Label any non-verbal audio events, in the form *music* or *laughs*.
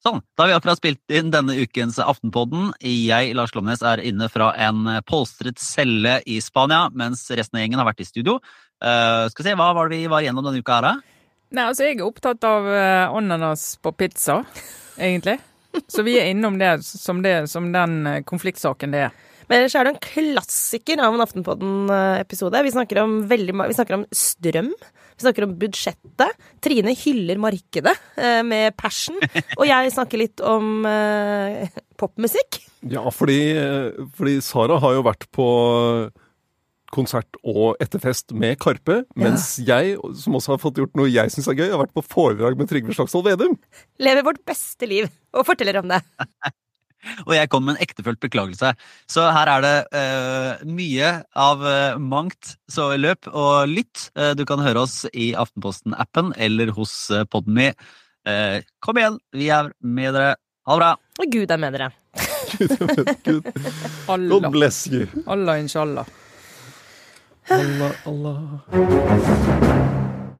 Sånn, da har vi akkurat spilt inn denne ukens Aftenpodden. Jeg, Lars Glomnes, er inne fra en polstret celle i Spania, mens resten av gjengen har vært i studio. Uh, skal vi se, Hva var det vi var igjennom denne uka her, da? Nei, altså Jeg er opptatt av uh, ananas på pizza, egentlig. Så vi er innom det som, det, som den uh, konfliktsaken det er. Men ellers er det en klassiker av en Aftenpodden-episode. Vi, snakker om veldig, vi snakker om strøm. Vi snakker om budsjettet. Trine hyller markedet eh, med passion. Og jeg snakker litt om eh, popmusikk. Ja, fordi, fordi, Sara har jo vært på konsert og etterfest med Karpe, mens ja. jeg, som også har fått gjort noe jeg syns er gøy, har vært på foredrag med Trygve Slagsvold Vedum. Lever vårt beste liv og forteller om det. Og jeg kom med en ektefølt beklagelse. Så her er det uh, mye av uh, mangt så løp og lytt. Uh, du kan høre oss i Aftenposten-appen eller hos uh, Podme. kom igjen, vi er med dere. Ha det bra. Og Gud er med dere. *laughs* Gud, God bless you. Allah inshallah. Allah, Allah.